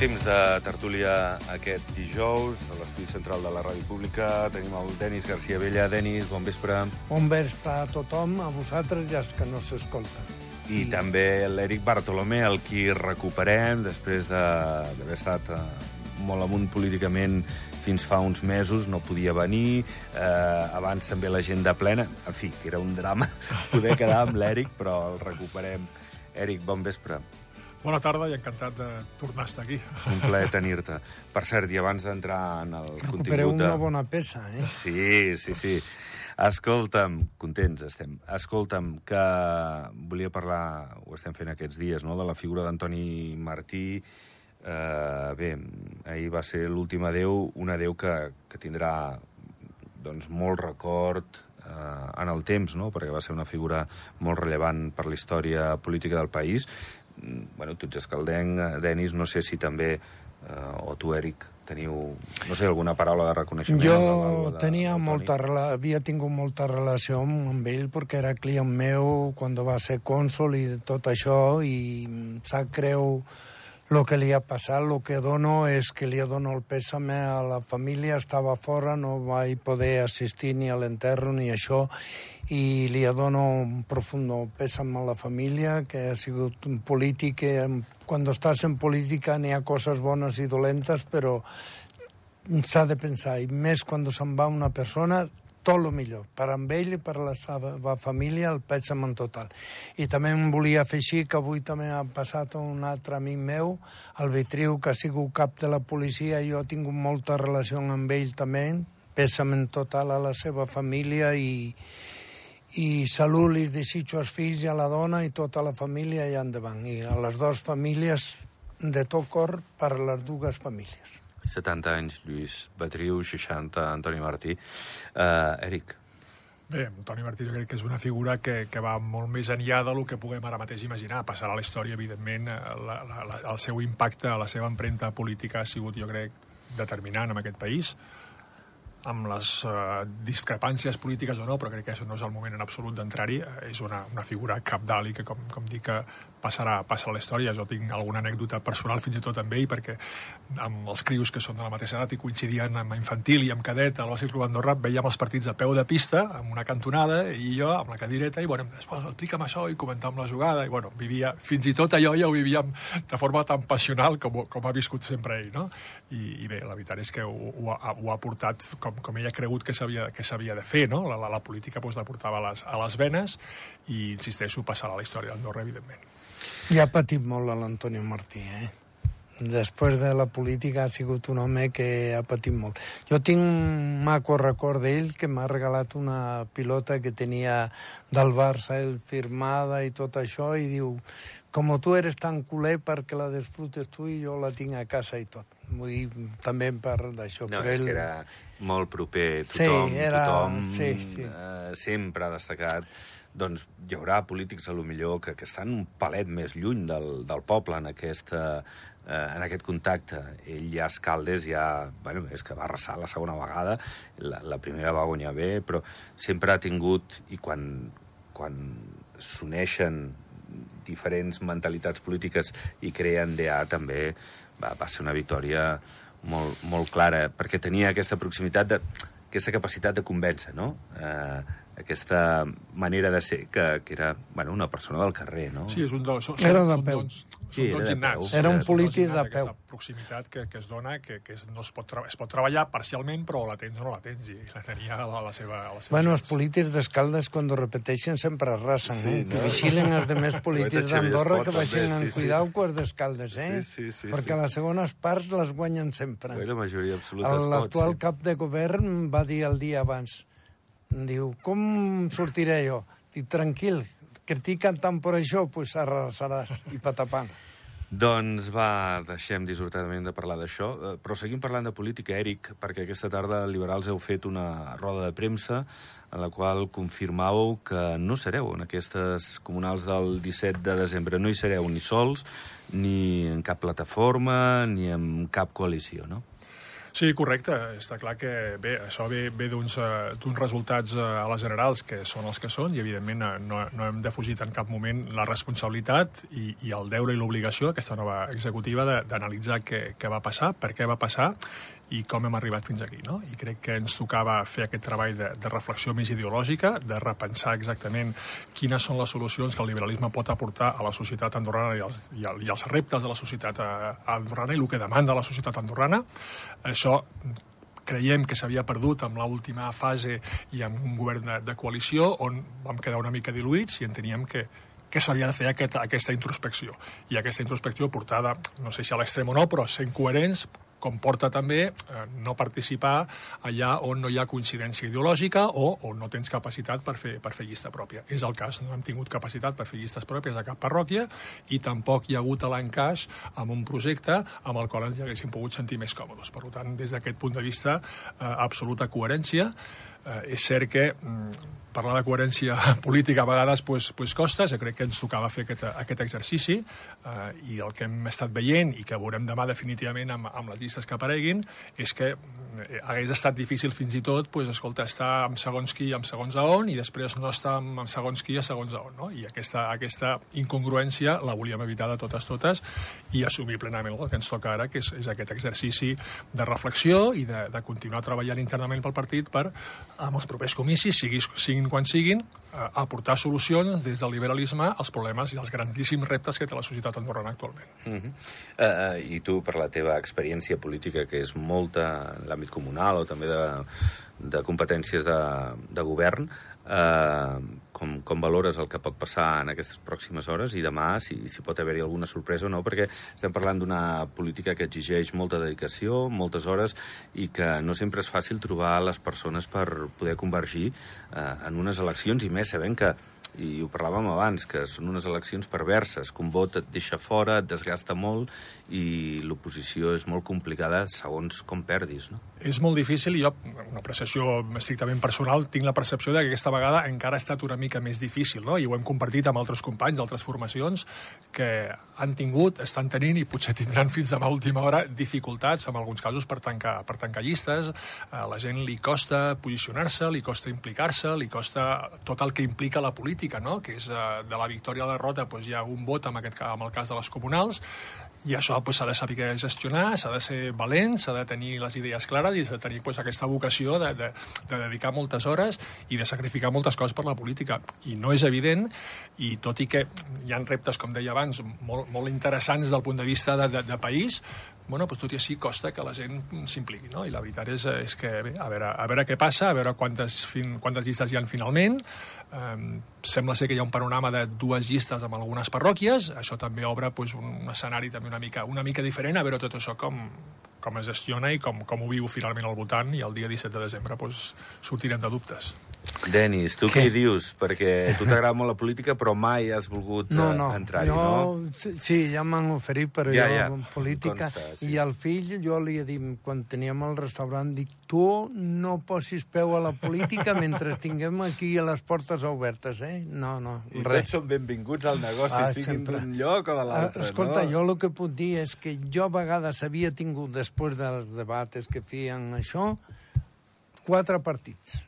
Temps de tertúlia aquest dijous a l'estudi central de la Ràdio Pública. Tenim el Denis García Vella. Denis, bon vespre. Bon vespre a tothom, a vosaltres i als que no s'escolten. I també l'Eric Bartolomé, el qui recuperem després de- d'haver estat eh, molt amunt políticament fins fa uns mesos, no podia venir, eh, abans també l'agenda plena, en fi, que era un drama poder quedar amb l'Eric, però el recuperem. Eric, bon vespre. Bona tarda i encantat de tornar a estar aquí. Un plaer tenir-te. Per cert, i abans d'entrar en el Recupereu contingut... De... una bona peça, eh? Sí, sí, sí. Escolta'm, contents estem. Escolta'm, que volia parlar, ho estem fent aquests dies, no?, de la figura d'Antoni Martí. Eh, bé, ahir va ser l'últim adeu, un adeu que, que tindrà doncs, molt record eh, en el temps, no?, perquè va ser una figura molt rellevant per la història política del país. Mm, Bueno, tu ets escaldenc, eh, Denis, no sé si també, eh, o tu, Eric, teniu, no sé, alguna paraula de reconeixement? Jo de- de- tenia del molta, rela- havia tingut molta relació amb, amb ell perquè era client meu quan va ser cònsol i tot això i sap greu el que li ha passat. El que dono és que li dono el pèsame a la família, estava fora, no vaig poder assistir ni a l'enterro ni això i li dono un profundo pèsam a la família, que ha sigut un polític que em- quan estàs en política n'hi ha coses bones i dolentes, però s'ha de pensar, i més quan se'n va una persona, tot el millor, per amb ell i per la seva família, el pèsam en total. I també em volia fer que avui també ha passat un altre amic meu, el Vitriu, que ha sigut cap de la policia, jo he tingut molta relació amb ell també, pèsam en total a la seva família i, i salut li desitjo als fills i a la dona i tota la família i endavant. I a les dues famílies de tot cor per a les dues famílies. 70 anys, Lluís Batriu, 60, Antoni Martí. Uh, Eric, Bé, Toni Martí jo crec que és una figura que, que va molt més enllà del que puguem ara mateix imaginar. Passarà a la història, evidentment, eh, la, la, la, el seu impacte, la seva empremta política ha sigut, jo crec, determinant en aquest país amb les uh, discrepàncies polítiques o no, però crec que això no és el moment en absolut d'entrar-hi. Eh, és una, una figura capdalt i que, com, com dic, que passarà, passarà a la història. Jo tinc alguna anècdota personal fins i tot amb ell, perquè amb els crios que són de la mateixa edat i coincidien amb infantil i amb cadet al Bàsquet Club Andorra, veiem els partits a peu de pista, amb una cantonada, i jo amb la cadireta, i bueno, després explica'm això i comentàvem la jugada, i bueno, vivia, fins i tot allò ja ho vivíem de forma tan passional com, com ha viscut sempre ell, no? I, i bé, la veritat és que ho, ho, ha, ho ha portat com, com ell ha cregut que s'havia de fer, no? La, la, la política doncs, la portava a les, a les venes i, insisteixo, passarà a la història d'Andorra, evidentment. I ha patit molt l'Antonio Martí, eh? Després de la política ha sigut un home que ha patit molt. Jo tinc un maco record d'ell que m'ha regalat una pilota que tenia del Barça, ell firmada i tot això, i diu, com tu eres tan culer perquè la desfrutes tu i jo la tinc a casa i tot. Vull dir, també part d'això. no, però és ell... que era molt proper, Sí, tothom, era- tothom sí, sí. Eh, sempre ha destacat doncs hi haurà polítics a lo millor que, que estan un palet més lluny del, del poble en, aquesta, eh, en aquest contacte. Ell ja a Escaldes ja... Bueno, és que va arrasar la segona vegada, la, la primera va guanyar bé, però sempre ha tingut, i quan, quan s'uneixen diferents mentalitats polítiques i creen DA també va, va ser una victòria molt, molt clara, perquè tenia aquesta proximitat, de, aquesta capacitat de convèncer, no? Eh, aquesta manera de ser, que, que era bueno, una persona del carrer, no? Sí, és un dels... Són, Era de són peu. Dons, Sí, són era dons de innats. peu. Era un polític de aquesta peu. proximitat que, que es dona, que, que es, no es, pot es pot treballar parcialment, però la tens o no la tens, i la tenia a la, la seva... A la seva Bueno, els polítics d'Escaldes, quan repeteixen, sempre arrasen, Sí, eh? no? Que vigilen els demés polítics d'Andorra que vagin també, amb sí, sí. cuidau quan d'Escaldes, eh? Sí, sí, sí, Perquè sí. les segones parts les guanyen sempre. Bé, la majoria absoluta es pot, L'actual sí. cap de govern va dir el dia abans, diu, com sortiré jo? Dic, tranquil, critiquen tant per això, doncs pues arrasaràs i patapant. Doncs va, deixem dissortadament de parlar d'això, eh, però seguim parlant de política, Eric, perquè aquesta tarda liberals heu fet una roda de premsa en la qual confirmàveu que no sereu en aquestes comunals del 17 de desembre. No hi sereu ni sols, ni en cap plataforma, ni en cap coalició, no? Sí, correcte. Està clar que bé, això ve, ve d'uns uh, resultats uh, a les generals que són els que són i, evidentment, uh, no, no hem defugit en cap moment la responsabilitat i, i el deure i l'obligació d'aquesta nova executiva d'analitzar què, què va passar, per què va passar i com hem arribat fins aquí. No? I crec que ens tocava fer aquest treball de, de reflexió més ideològica, de repensar exactament quines són les solucions que el liberalisme pot aportar a la societat andorrana i els, i, el, i els reptes de la societat eh, andorrana i el que demanda la societat andorrana. Això creiem que s'havia perdut amb l'última fase i amb un govern de, de coalició on vam quedar una mica diluïts i enteníem que, que s'havia de fer aquest, aquesta introspecció. I aquesta introspecció portada, no sé si a l'extrem o no, però sent coherents, comporta també eh, no participar allà on no hi ha coincidència ideològica o on no tens capacitat per fer, per fer llista pròpia. És el cas, no hem tingut capacitat per fer llistes pròpies a cap parròquia i tampoc hi ha hagut l'encaix amb un projecte amb el qual ens haguéssim pogut sentir més còmodes. Per tant, des d'aquest punt de vista, eh, absoluta coherència. Eh, és cert que mm, parlar de coherència política a vegades pues, pues costa, jo crec que ens tocava fer aquest, aquest exercici eh, i el que hem estat veient i que veurem demà definitivament amb, amb les llistes que apareguin és que eh, hagués estat difícil fins i tot pues, escolta, estar amb segons qui amb segons a on i després no estar amb, amb segons qui a segons a on. No? I aquesta, aquesta incongruència la volíem evitar de totes totes i assumir plenament el que ens toca ara, que és, és aquest exercici de reflexió i de, de continuar treballant internament pel partit per, amb els propers comicis, sigui, sigui siguin quan siguin, eh, aportar solucions des del liberalisme als problemes i als grandíssims reptes que té la societat andorrana actualment. Uh -huh. uh, I tu, per la teva experiència política, que és molta en l'àmbit comunal o també de, de competències de, de govern, uh, com, com valores el que pot passar en aquestes pròximes hores i demà si, si pot haver-hi alguna sorpresa o no, perquè estem parlant d'una política que exigeix molta dedicació, moltes hores, i que no sempre és fàcil trobar les persones per poder convergir eh, en unes eleccions, i més sabent que i ho parlàvem abans, que són unes eleccions perverses, que un vot et deixa fora, et desgasta molt, i l'oposició és molt complicada segons com perdis, no? És molt difícil, i jo, una apreciació estrictament personal, tinc la percepció de que aquesta vegada encara ha estat una mica més difícil, no? I ho hem compartit amb altres companys d'altres formacions que han tingut, estan tenint i potser tindran fins demà última hora dificultats, en alguns casos, per tancar, per tancar llistes. A la gent li costa posicionar-se, li costa implicar-se, li costa tot el que implica la política política, no? que és eh, de la victòria a la derrota doncs, hi ha un vot en, aquest, en el cas de les comunals, i això doncs, s'ha de saber gestionar, s'ha de ser valent, s'ha de tenir les idees clares i s'ha de tenir doncs, aquesta vocació de, de, de dedicar moltes hores i de sacrificar moltes coses per la política. I no és evident, i tot i que hi han reptes, com deia abans, molt, molt interessants del punt de vista de, de, de país, bueno, doncs tot i així costa que la gent s'impliqui, no? I la veritat és, és que, bé, a veure, a veure què passa, a veure quantes, fin, quantes llistes hi han finalment. Um, sembla ser que hi ha un panorama de dues llistes amb algunes parròquies, això també obre pues, un escenari també una mica, una mica diferent, a veure tot això com, com es gestiona i com, com ho viu finalment al votant, i el dia 17 de desembre pues, sortirem de dubtes. Denis, tu què, què dius? Perquè tu t'agrada molt la política, però mai has volgut no, no, eh, entrar-hi, no? Sí, sí, ja m'han oferit, però ja, jo ja, política... Consta, sí. I al fill jo li he dit, quan teníem el restaurant, dic, tu no posis peu a la política mentre tinguem aquí a les portes obertes, eh? No, no, I res. tots són benvinguts al negoci, ah, siguin d'un lloc o de l'altre, uh, Escolta, no? jo el que puc dir és que jo a vegades havia tingut, després dels debates que feien això, quatre partits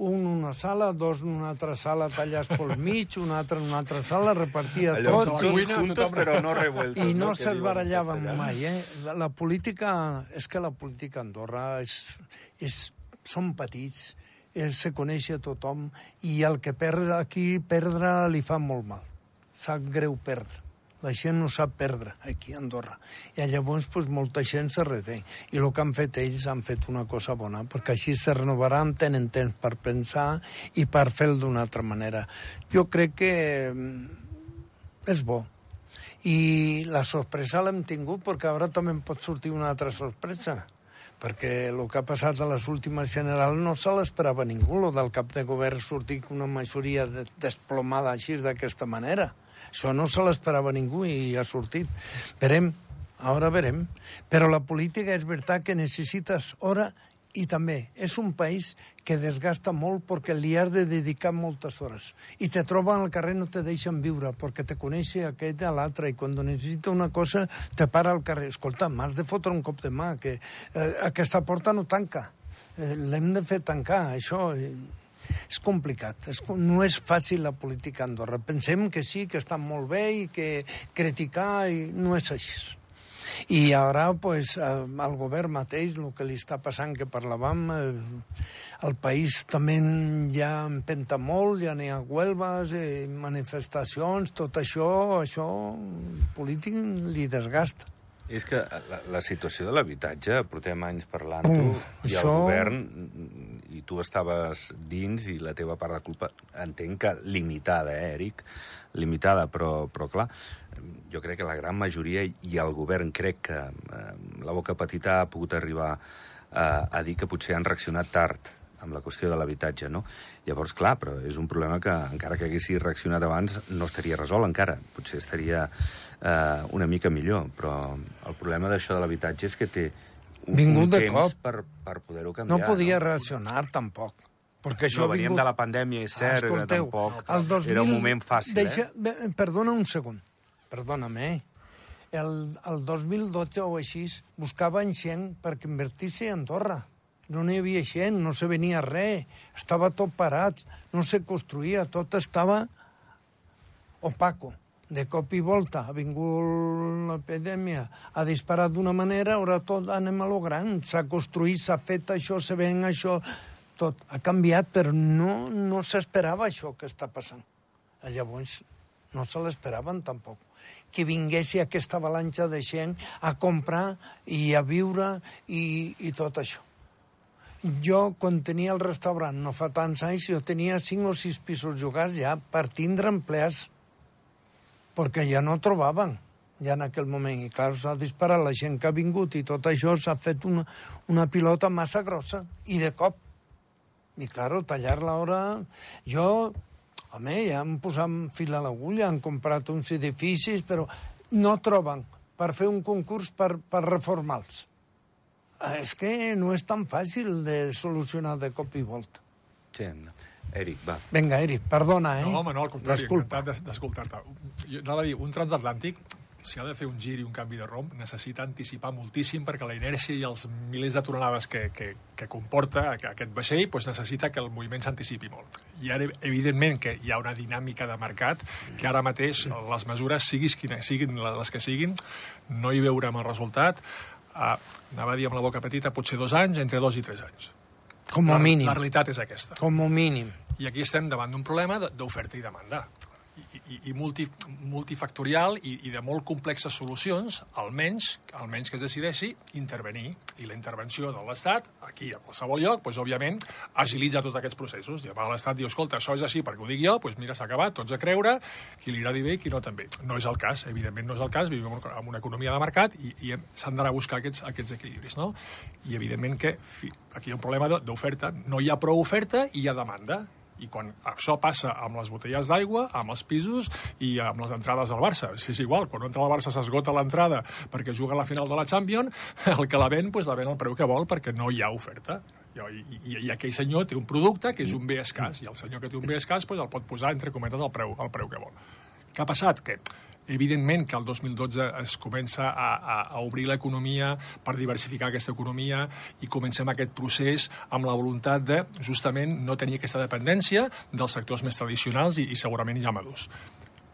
un en una sala, dos en una altra sala tallats pel mig, un altre en una altra sala, repartia Allò, tot. Allò, cuina, juntos, però no revueltos. I no, no se'ls barallàvem mai, eh? La, la política... És que la política a Andorra és, és, són petits, és, se coneix a tothom, i el que perd aquí, perdre li fa molt mal. Sap greu perdre. La gent no sap perdre aquí a Andorra. I llavors pues, molta gent se reté. I el que han fet ells han fet una cosa bona, perquè així se renovaran, tenen temps per pensar i per fer-ho d'una altra manera. Jo crec que mm, és bo. I la sorpresa l'hem tingut perquè ara també pot sortir una altra sorpresa perquè el que ha passat a les últimes generals no se l'esperava ningú, el del cap de govern sortir una majoria desplomada així d'aquesta manera. Això no se l'esperava ningú i ha sortit. Verem, ara verem. Però la política és veritat que necessites hora i també és un país que desgasta molt perquè li has de dedicar moltes hores. I te troben al carrer no te deixen viure perquè te coneix aquest a l'altre i quan necessita una cosa te para al carrer. Escolta, m'has de fotre un cop de mà, que eh, aquesta porta no tanca. Eh, L'hem de fer tancar, això... Eh, és complicat. És, no és fàcil la política a Andorra. Pensem que sí, que està molt bé i que criticar i no és així. I ara, pues, al govern mateix, el que li està passant, que parlàvem, eh, el país també ja empenta molt, ja n'hi ha huelves, eh, manifestacions, tot això, això polític li desgasta. És que la, la situació de l'habitatge, portem anys parlant-ho, uh, i això... el govern, i tu estaves dins, i la teva part de culpa, entenc que limitada, eh, Eric? Limitada, però, però clar, jo crec que la gran majoria i el govern crec que eh, la boca petita ha pogut arribar eh, a dir que potser han reaccionat tard amb la qüestió de l'habitatge, no? Llavors, clar, però és un problema que, encara que haguessi reaccionat abans, no estaria resolt encara. Potser estaria eh, una mica millor, però el problema d'això de l'habitatge és que té Vingut un de temps cop. per, per poder-ho canviar. No podia no? reaccionar, tampoc. Perquè això no, veníem vingut... de la pandèmia, és cert, ah, que tampoc el 2000... era un moment fàcil, Deixa... eh? Perdona un segon, perdona'm, eh? El, el 2012 o així buscaven gent perquè invertís a Andorra. No n'hi havia gent, no se venia res, estava tot parat, no se construïa, tot estava opaco. De cop i volta ha vingut l'epidèmia, ha disparat d'una manera, ara tot anem a lo gran, s'ha construït, s'ha fet això, se ven això, tot ha canviat, però no, no s'esperava això que està passant. Llavors, no se l'esperaven tampoc que vingués aquesta avalanxa de gent a comprar i a viure i, i tot això. Jo, quan tenia el restaurant, no fa tants anys, jo tenia cinc o sis pisos jugats ja per tindre empleats, perquè ja no trobaven ja en aquell moment. I clar, s'ha disparat la gent que ha vingut i tot això s'ha fet una, una pilota massa grossa i de cop. I clar, tallar l'hora... Jo Home, ja han posat fil a l'agulla, han comprat uns edificis, però no troben per fer un concurs per, per reformar-los. És que no és tan fàcil de solucionar de cop i volta. Sí, Eric, va. Vinga, Eric, perdona, eh? No, home, no, al contrari, Desculpa. encantat d'escoltar-te. Jo anava a dir, un transatlàntic si ha de fer un gir i un canvi de romp, necessita anticipar moltíssim perquè la inèrcia i els milers de tonelades que, que, que comporta aquest vaixell doncs necessita que el moviment s'anticipi molt. I ara, evidentment, que hi ha una dinàmica de mercat que ara mateix les mesures, siguis quines siguin les que siguin, no hi veurem el resultat. Uh, anava a dir amb la boca petita, potser dos anys, entre dos i tres anys. Com a la, mínim. La realitat és aquesta. Com a mínim. I aquí estem davant d'un problema d'oferta i demanda i, i multi, multifactorial i, i de molt complexes solucions, almenys, almenys que es decideixi intervenir. I la intervenció de l'Estat, aquí a qualsevol lloc, doncs, òbviament, agilitza tots aquests processos. Llavors l'Estat diu, escolta, això és així perquè ho dic jo, doncs mira, s'ha acabat, tots a creure, qui li agradi bé i qui no també. No és el cas, evidentment no és el cas, vivim en una economia de mercat i, i s'han d'anar a buscar aquests, aquests equilibris, no? I evidentment que fi, aquí hi ha un problema d'oferta. No hi ha prou oferta i hi ha demanda i quan això passa amb les botelles d'aigua, amb els pisos i amb les entrades del Barça. Si és igual, quan entra al Barça s'esgota l'entrada perquè juga a la final de la Champions, el que la ven, pues, la ven al preu que vol perquè no hi ha oferta. I, i, i aquell senyor té un producte que és un bé escàs, i el senyor que té un bé escàs pues, el pot posar, entre cometes, al preu, al preu que vol. Què ha passat? Que Evidentment que el 2012 es comença a, a, a obrir l'economia per diversificar aquesta economia i comencem aquest procés amb la voluntat de, justament, no tenir aquesta dependència dels sectors més tradicionals i, i segurament ja madurs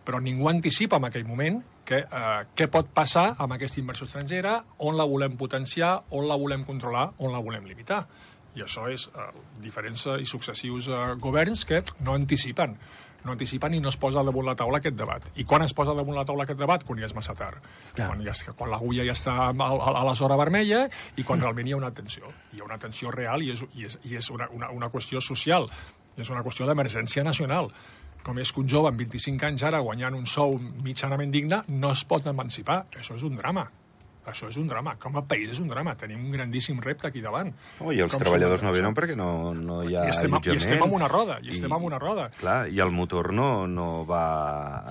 però ningú anticipa en aquell moment que, eh, què pot passar amb aquesta inversió estrangera, on la volem potenciar, on la volem controlar, on la volem limitar. I això és eh, diferents i successius eh, governs que no anticipen no anticipen i no es posa damunt la taula aquest debat. I quan es posa damunt la taula aquest debat? Quan ja és massa tard. Ja. Quan, ja, quan l'agulla ja està a, a, a la zona vermella i quan realment hi ha una tensió. Hi ha una tensió real i és, i és, i és una, una, una qüestió social. I és una qüestió d'emergència nacional. Com és que un jove amb 25 anys ara guanyant un sou mitjanament digne no es pot emancipar. Això és un drama. Això és un drama. Com a país és un drama. Tenim un grandíssim repte aquí davant. Oh, I els Com treballadors no venen perquè no, no hi ha I estem, allotjament. I estem en una roda, i estem en una roda. Clar, i el motor no, no va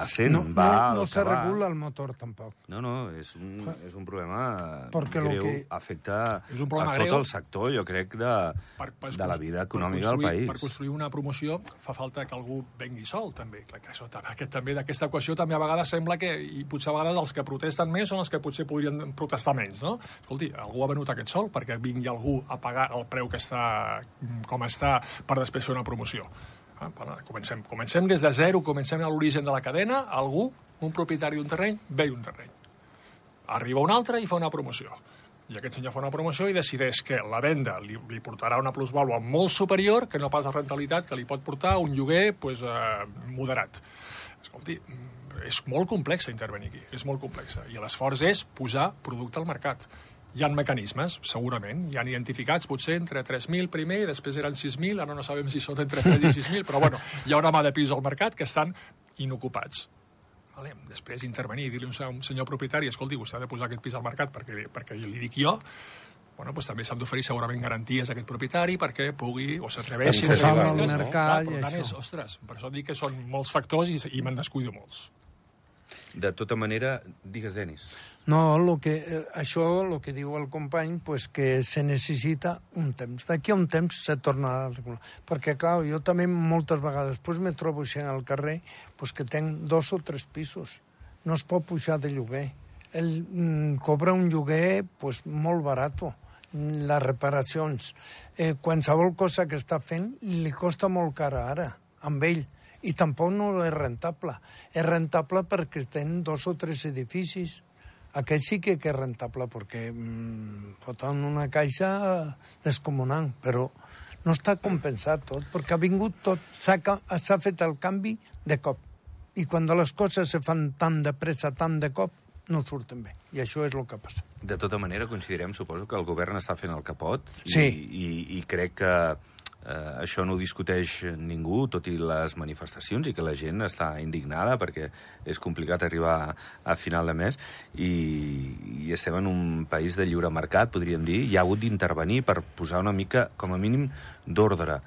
a 100, No, va no, no se va. regula el motor tampoc. No, no, és un, és un problema Perquè lo greu, que- afecta És un problema a tot greu. el sector, jo crec, de, per, per, de la vida econòmica del país. Per construir una promoció fa falta que algú vengui sol, també. Clar, que això, aquest, també d'aquesta equació també a vegades sembla que, i potser a vegades els que protesten més són els que potser podrien protestar menys, no? Escolti, algú ha venut aquest sol perquè vingui algú a pagar el preu que està, com està, per després fer una promoció. Ah, comencem, comencem des de zero, comencem a l'origen de la cadena, algú, un propietari d'un terreny, ve un terreny arriba un altre i fa una promoció. I aquest senyor fa una promoció i decideix que la venda li, li portarà una plusvàlua molt superior que no pas la rentabilitat que li pot portar un lloguer pues, eh, moderat. Escolti, és molt complex intervenir aquí, és molt complexa. I l'esforç és posar producte al mercat. Hi ha mecanismes, segurament, hi han identificats potser entre 3.000 primer, i després eren 6.000, ara no sabem si són entre 3 i 6.000, però bueno, hi ha una mà de pisos al mercat que estan inocupats. Vale? Després intervenir i dir-li a un senyor propietari escolti, vostè ha de posar aquest pis al mercat perquè, perquè li dic jo, bueno, doncs també s'han d'oferir segurament garanties a aquest propietari perquè pugui o s'atreveixi a s'ho fer salva al ofertes, no? mercat Clar, i per tant, això. és, ostres, per això dic que són molts factors i, i me'n descuido molts. De tota manera, digues, Denis. No, lo que, eh, això, el que diu el company, pues que se necessita un temps. D'aquí a un temps se torna a regular. Perquè, clar, jo també moltes vegades pues, me trobo així al carrer pues, que tenc dos o tres pisos. No es pot pujar de lloguer. El mm, cobra un lloguer pues, molt barat. Les reparacions. Eh, qualsevol cosa que està fent li costa molt cara ara, amb ell i tampoc no és rentable. És rentable perquè tenen dos o tres edificis. Aquest sí que, és rentable perquè mm, foten una caixa descomunant, però no està compensat tot, perquè ha vingut tot, s'ha fet el canvi de cop. I quan les coses se fan tan de pressa, tan de cop, no surten bé. I això és el que passa. De tota manera, considerem, suposo, que el govern està fent el que pot i, Sí. i, i crec que eh, això no ho discuteix ningú, tot i les manifestacions, i que la gent està indignada perquè és complicat arribar a, final de mes i, i estem en un país de lliure mercat, podríem dir, i ha hagut d'intervenir per posar una mica, com a mínim, d'ordre.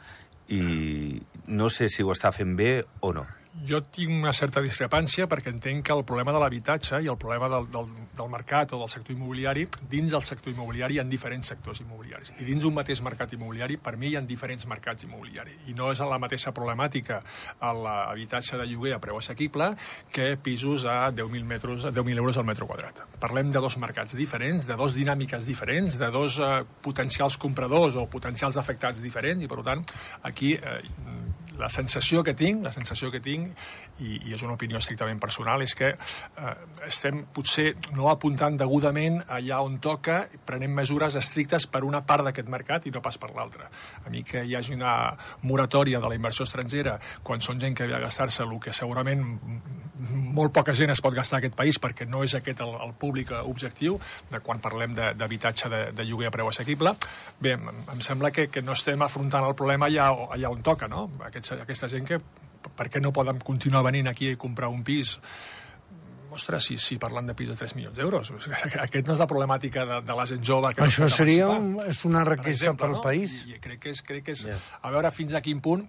I no sé si ho està fent bé o no. Jo tinc una certa discrepància perquè entenc que el problema de l'habitatge i el problema del, del, del mercat o del sector immobiliari, dins del sector immobiliari hi ha diferents sectors immobiliaris. I dins un mateix mercat immobiliari, per mi hi ha diferents mercats immobiliaris. I no és la mateixa problemàtica l'habitatge de lloguer a preu assequible que pisos a 10.000 metres, a 10.000 euros al metre quadrat. Parlem de dos mercats diferents, de dos dinàmiques diferents, de dos eh, potencials compradors o potencials afectats diferents, i per tant, aquí eh, la sensació que tinc, la sensació que tinc, i, i és una opinió estrictament personal, és que eh, estem potser no apuntant degudament allà on toca, prenent mesures estrictes per una part d'aquest mercat i no pas per l'altra. A mi que hi hagi una moratòria de la inversió estrangera quan són gent que ve a gastar-se el que segurament molt poca gent es pot gastar a aquest país perquè no és aquest el, el públic eh, objectiu de quan parlem de- d'habitatge de, de lloguer a preu assequible. Bé, em, em sembla que, que no estem afrontant el problema allà, allà on toca, no? Aquests, aquesta gent que per què no poden continuar venint aquí a comprar un pis ostres, si, si parlant de pis de 3 milions d'euros. Aquest no és la problemàtica de, de la gent jove. Que no Això pot seria un, és una per riquesa exemple, pel no? país. I, I crec que és, crec que és Ja. a veure fins a quin punt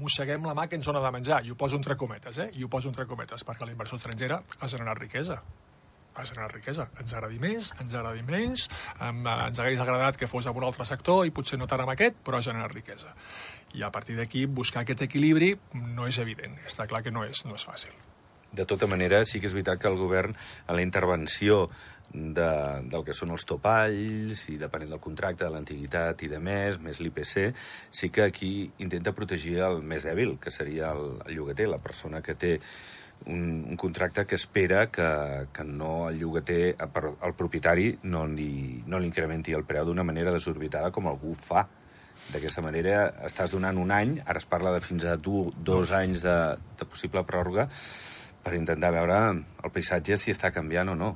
mosseguem la mà que ens dona de menjar. I ho poso entre cometes, eh? I ho poso entre cometes, perquè la inversió estrangera ha generat riquesa ha generat riquesa. Ens agradi més, ens agradi menys, eh, ens hagués agradat que fos en un altre sector i potser no tant amb aquest, però ha generat riquesa. I a partir d'aquí buscar aquest equilibri no és evident. Està clar que no és, no és fàcil. De tota manera, sí que és veritat que el govern, a la intervenció de, del que són els topalls i depenent del contracte, de l'antiguitat i de més, més l'IPC, sí que aquí intenta protegir el més dèbil, que seria el, el llogater, la persona que té un, un contracte que espera que, que no el llogater, eh, el propietari, no li, no li incrementi el preu d'una manera desorbitada com algú fa. D'aquesta manera estàs donant un any, ara es parla de fins a du, dos anys de, de possible pròrroga, per intentar veure el paisatge si està canviant o no.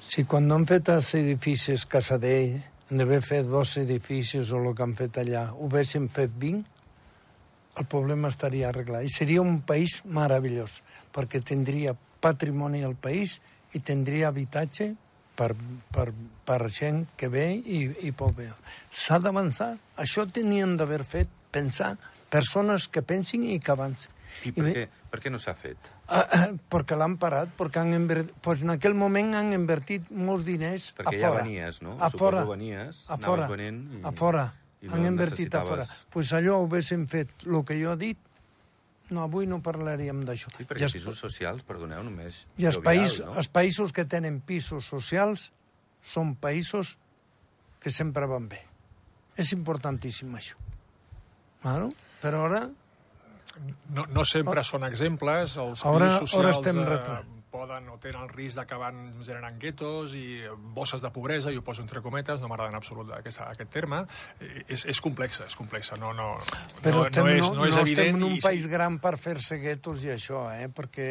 Si quan han fet els edificis Casadell, en d'haver fet dos edificis o el que han fet allà, ho haguessin fet 20, el problema estaria arreglat. I seria un país meravellós, perquè tindria patrimoni al país i tindria habitatge per, per, per gent que ve i, i pot veure. S'ha d'avançar. Això tenien d'haver fet pensar persones que pensin i que avancin. I per, què, per què no s'ha fet? Ah, ah, perquè l'han parat, perquè han invertit, pues en aquell moment han invertit molts diners perquè a ja fora. venies, no? A fora. Suposo venies, a fora. venent i- A fora. i no han invertit a fora. pues allò ho haguéssim fet, el que jo he dit, no, avui no parlaríem d'això. Sí, perquè els- pisos socials, perdoneu, només... I els, Jovial, país, no? els països que tenen pisos socials són països que sempre van bé. És importantíssim, això. Claro? Però ara No, no sempre són exemples. Els Ara- pisos ara socials estem eh, retro- poden o tenen el risc d'acabar generant guetos i bosses de pobresa, i ho poso entre cometes, no m'agrada en absolut aquest, aquest terme. Eh, És, és complexa, és complexa. No, no, Però no, estem, no és, no, no és no evident. estem en un i país gran per fer-se guetos i això, eh? perquè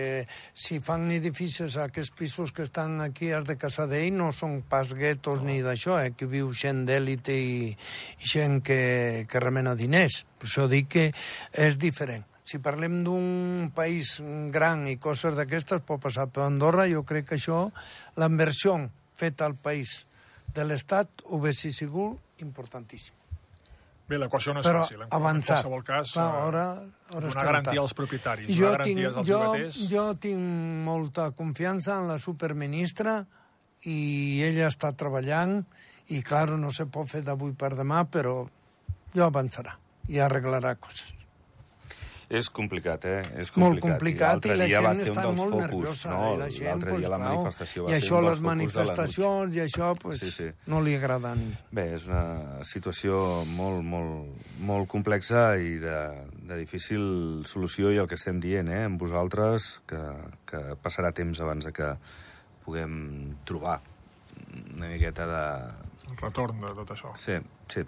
si fan edificis a aquests pisos que estan aquí als de Casadell no són pas guetos ni d'això, eh? que viu gent d'èlite i, i gent que, que remena diners. Per això dic que és diferent. Si parlem d'un país gran i coses d'aquestes, pot passar per Andorra, jo crec que això, la inversió feta al país de l'Estat, ho hagués sigut importantíssim. Bé, l'equació no és però fàcil. En avançat. qualsevol cas, Clar, eh, ara, ara donar estem garantia als propietaris, donar jo garanties tinc, als jo, llogaters. jo tinc molta confiança en la superministra i ella està treballant i, clar, no se pot fer d'avui per demà, però jo avançarà i arreglarà coses. És complicat, eh? És Molt complicat. complicat i, l'altre la gent està molt focus, nerviosa. No? i la gent, L'altre pues, dia la manifestació va I ser això, les manifestacions i això, pues, Sí, sí. no li agrada a ningú. Bé, és una situació molt, molt, molt complexa i de, de difícil solució i el que estem dient, eh, amb vosaltres, que, que passarà temps abans de que puguem trobar una miqueta de, retorn de tot això. Sí, sí.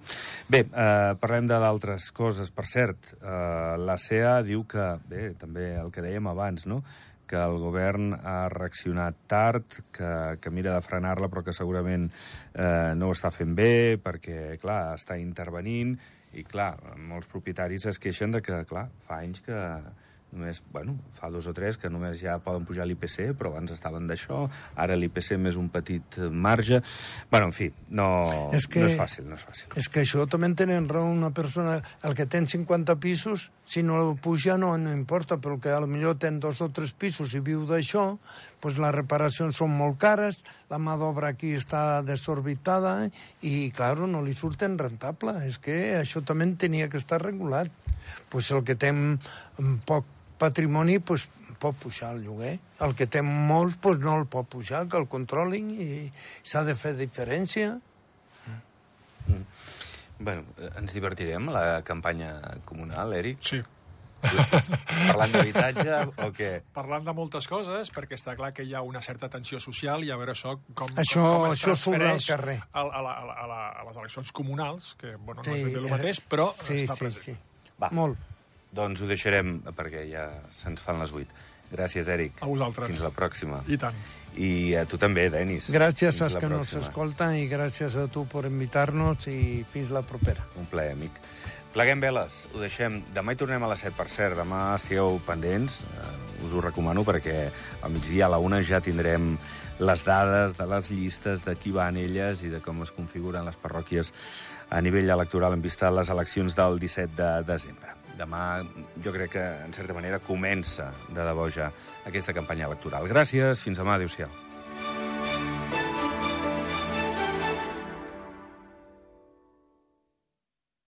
Bé, eh, parlem de d'altres coses. Per cert, eh, la CEA diu que, bé, també el que dèiem abans, no?, que el govern ha reaccionat tard, que, que mira de frenar-la, però que segurament eh, no ho està fent bé, perquè, clar, està intervenint, i, clar, molts propietaris es queixen de que, clar, fa anys que només, bueno, fa dos o tres que només ja poden pujar l'IPC, però abans estaven d'això, ara l'IPC més un petit eh, marge... Bueno, en fi, no És que- no és fàcil, no és fàcil. És que això també en tenen raó una persona, el que ten 50 pisos, si no puja no, no importa, però que a lo millor ten dos o tres pisos i viu d'això, pues les reparacions són molt cares, la mà d'obra aquí està desorbitada i, claro, no li surten rentable. És que això també tenia que estar regulat. Pues el que té poc patrimoni pues, pot pujar el lloguer. El que té molt pues, no el pot pujar, que el controlin i s'ha de fer diferència. Bueno, eh, ens divertirem a la campanya comunal, Eric? Sí. Parlant d'habitatge o què? Parlant de moltes coses, perquè està clar que hi ha una certa tensió social i a veure això com, Això- com, com es això surt al transfereix carrer. A, a, la, a, la, a, les eleccions comunals, que bueno, no Sí, és ben bé el eh, mateix, però sí, està sí, present. sí. Va. Molt. Doncs ho deixarem perquè ja se'ns fan les 8. Gràcies, Eric. A vosaltres. Fins la pròxima. I tant. I a tu també, Denis. Gràcies Fins als que nos pròxima. escolten i gràcies a tu per invitar-nos i fins la propera. Un plaer, amic. Pleguem veles, ho deixem. Demà hi tornem a les 7, per cert. Demà estigueu pendents, eh, us ho recomano, perquè al migdia a la una ja tindrem les dades de les llistes, de qui van elles i de com es configuren les parròquies a nivell electoral en vista a les eleccions del 17 de desembre. Demà jo crec que, en certa manera, comença de debò ja aquesta campanya electoral. Gràcies, fins demà, adéu-siau.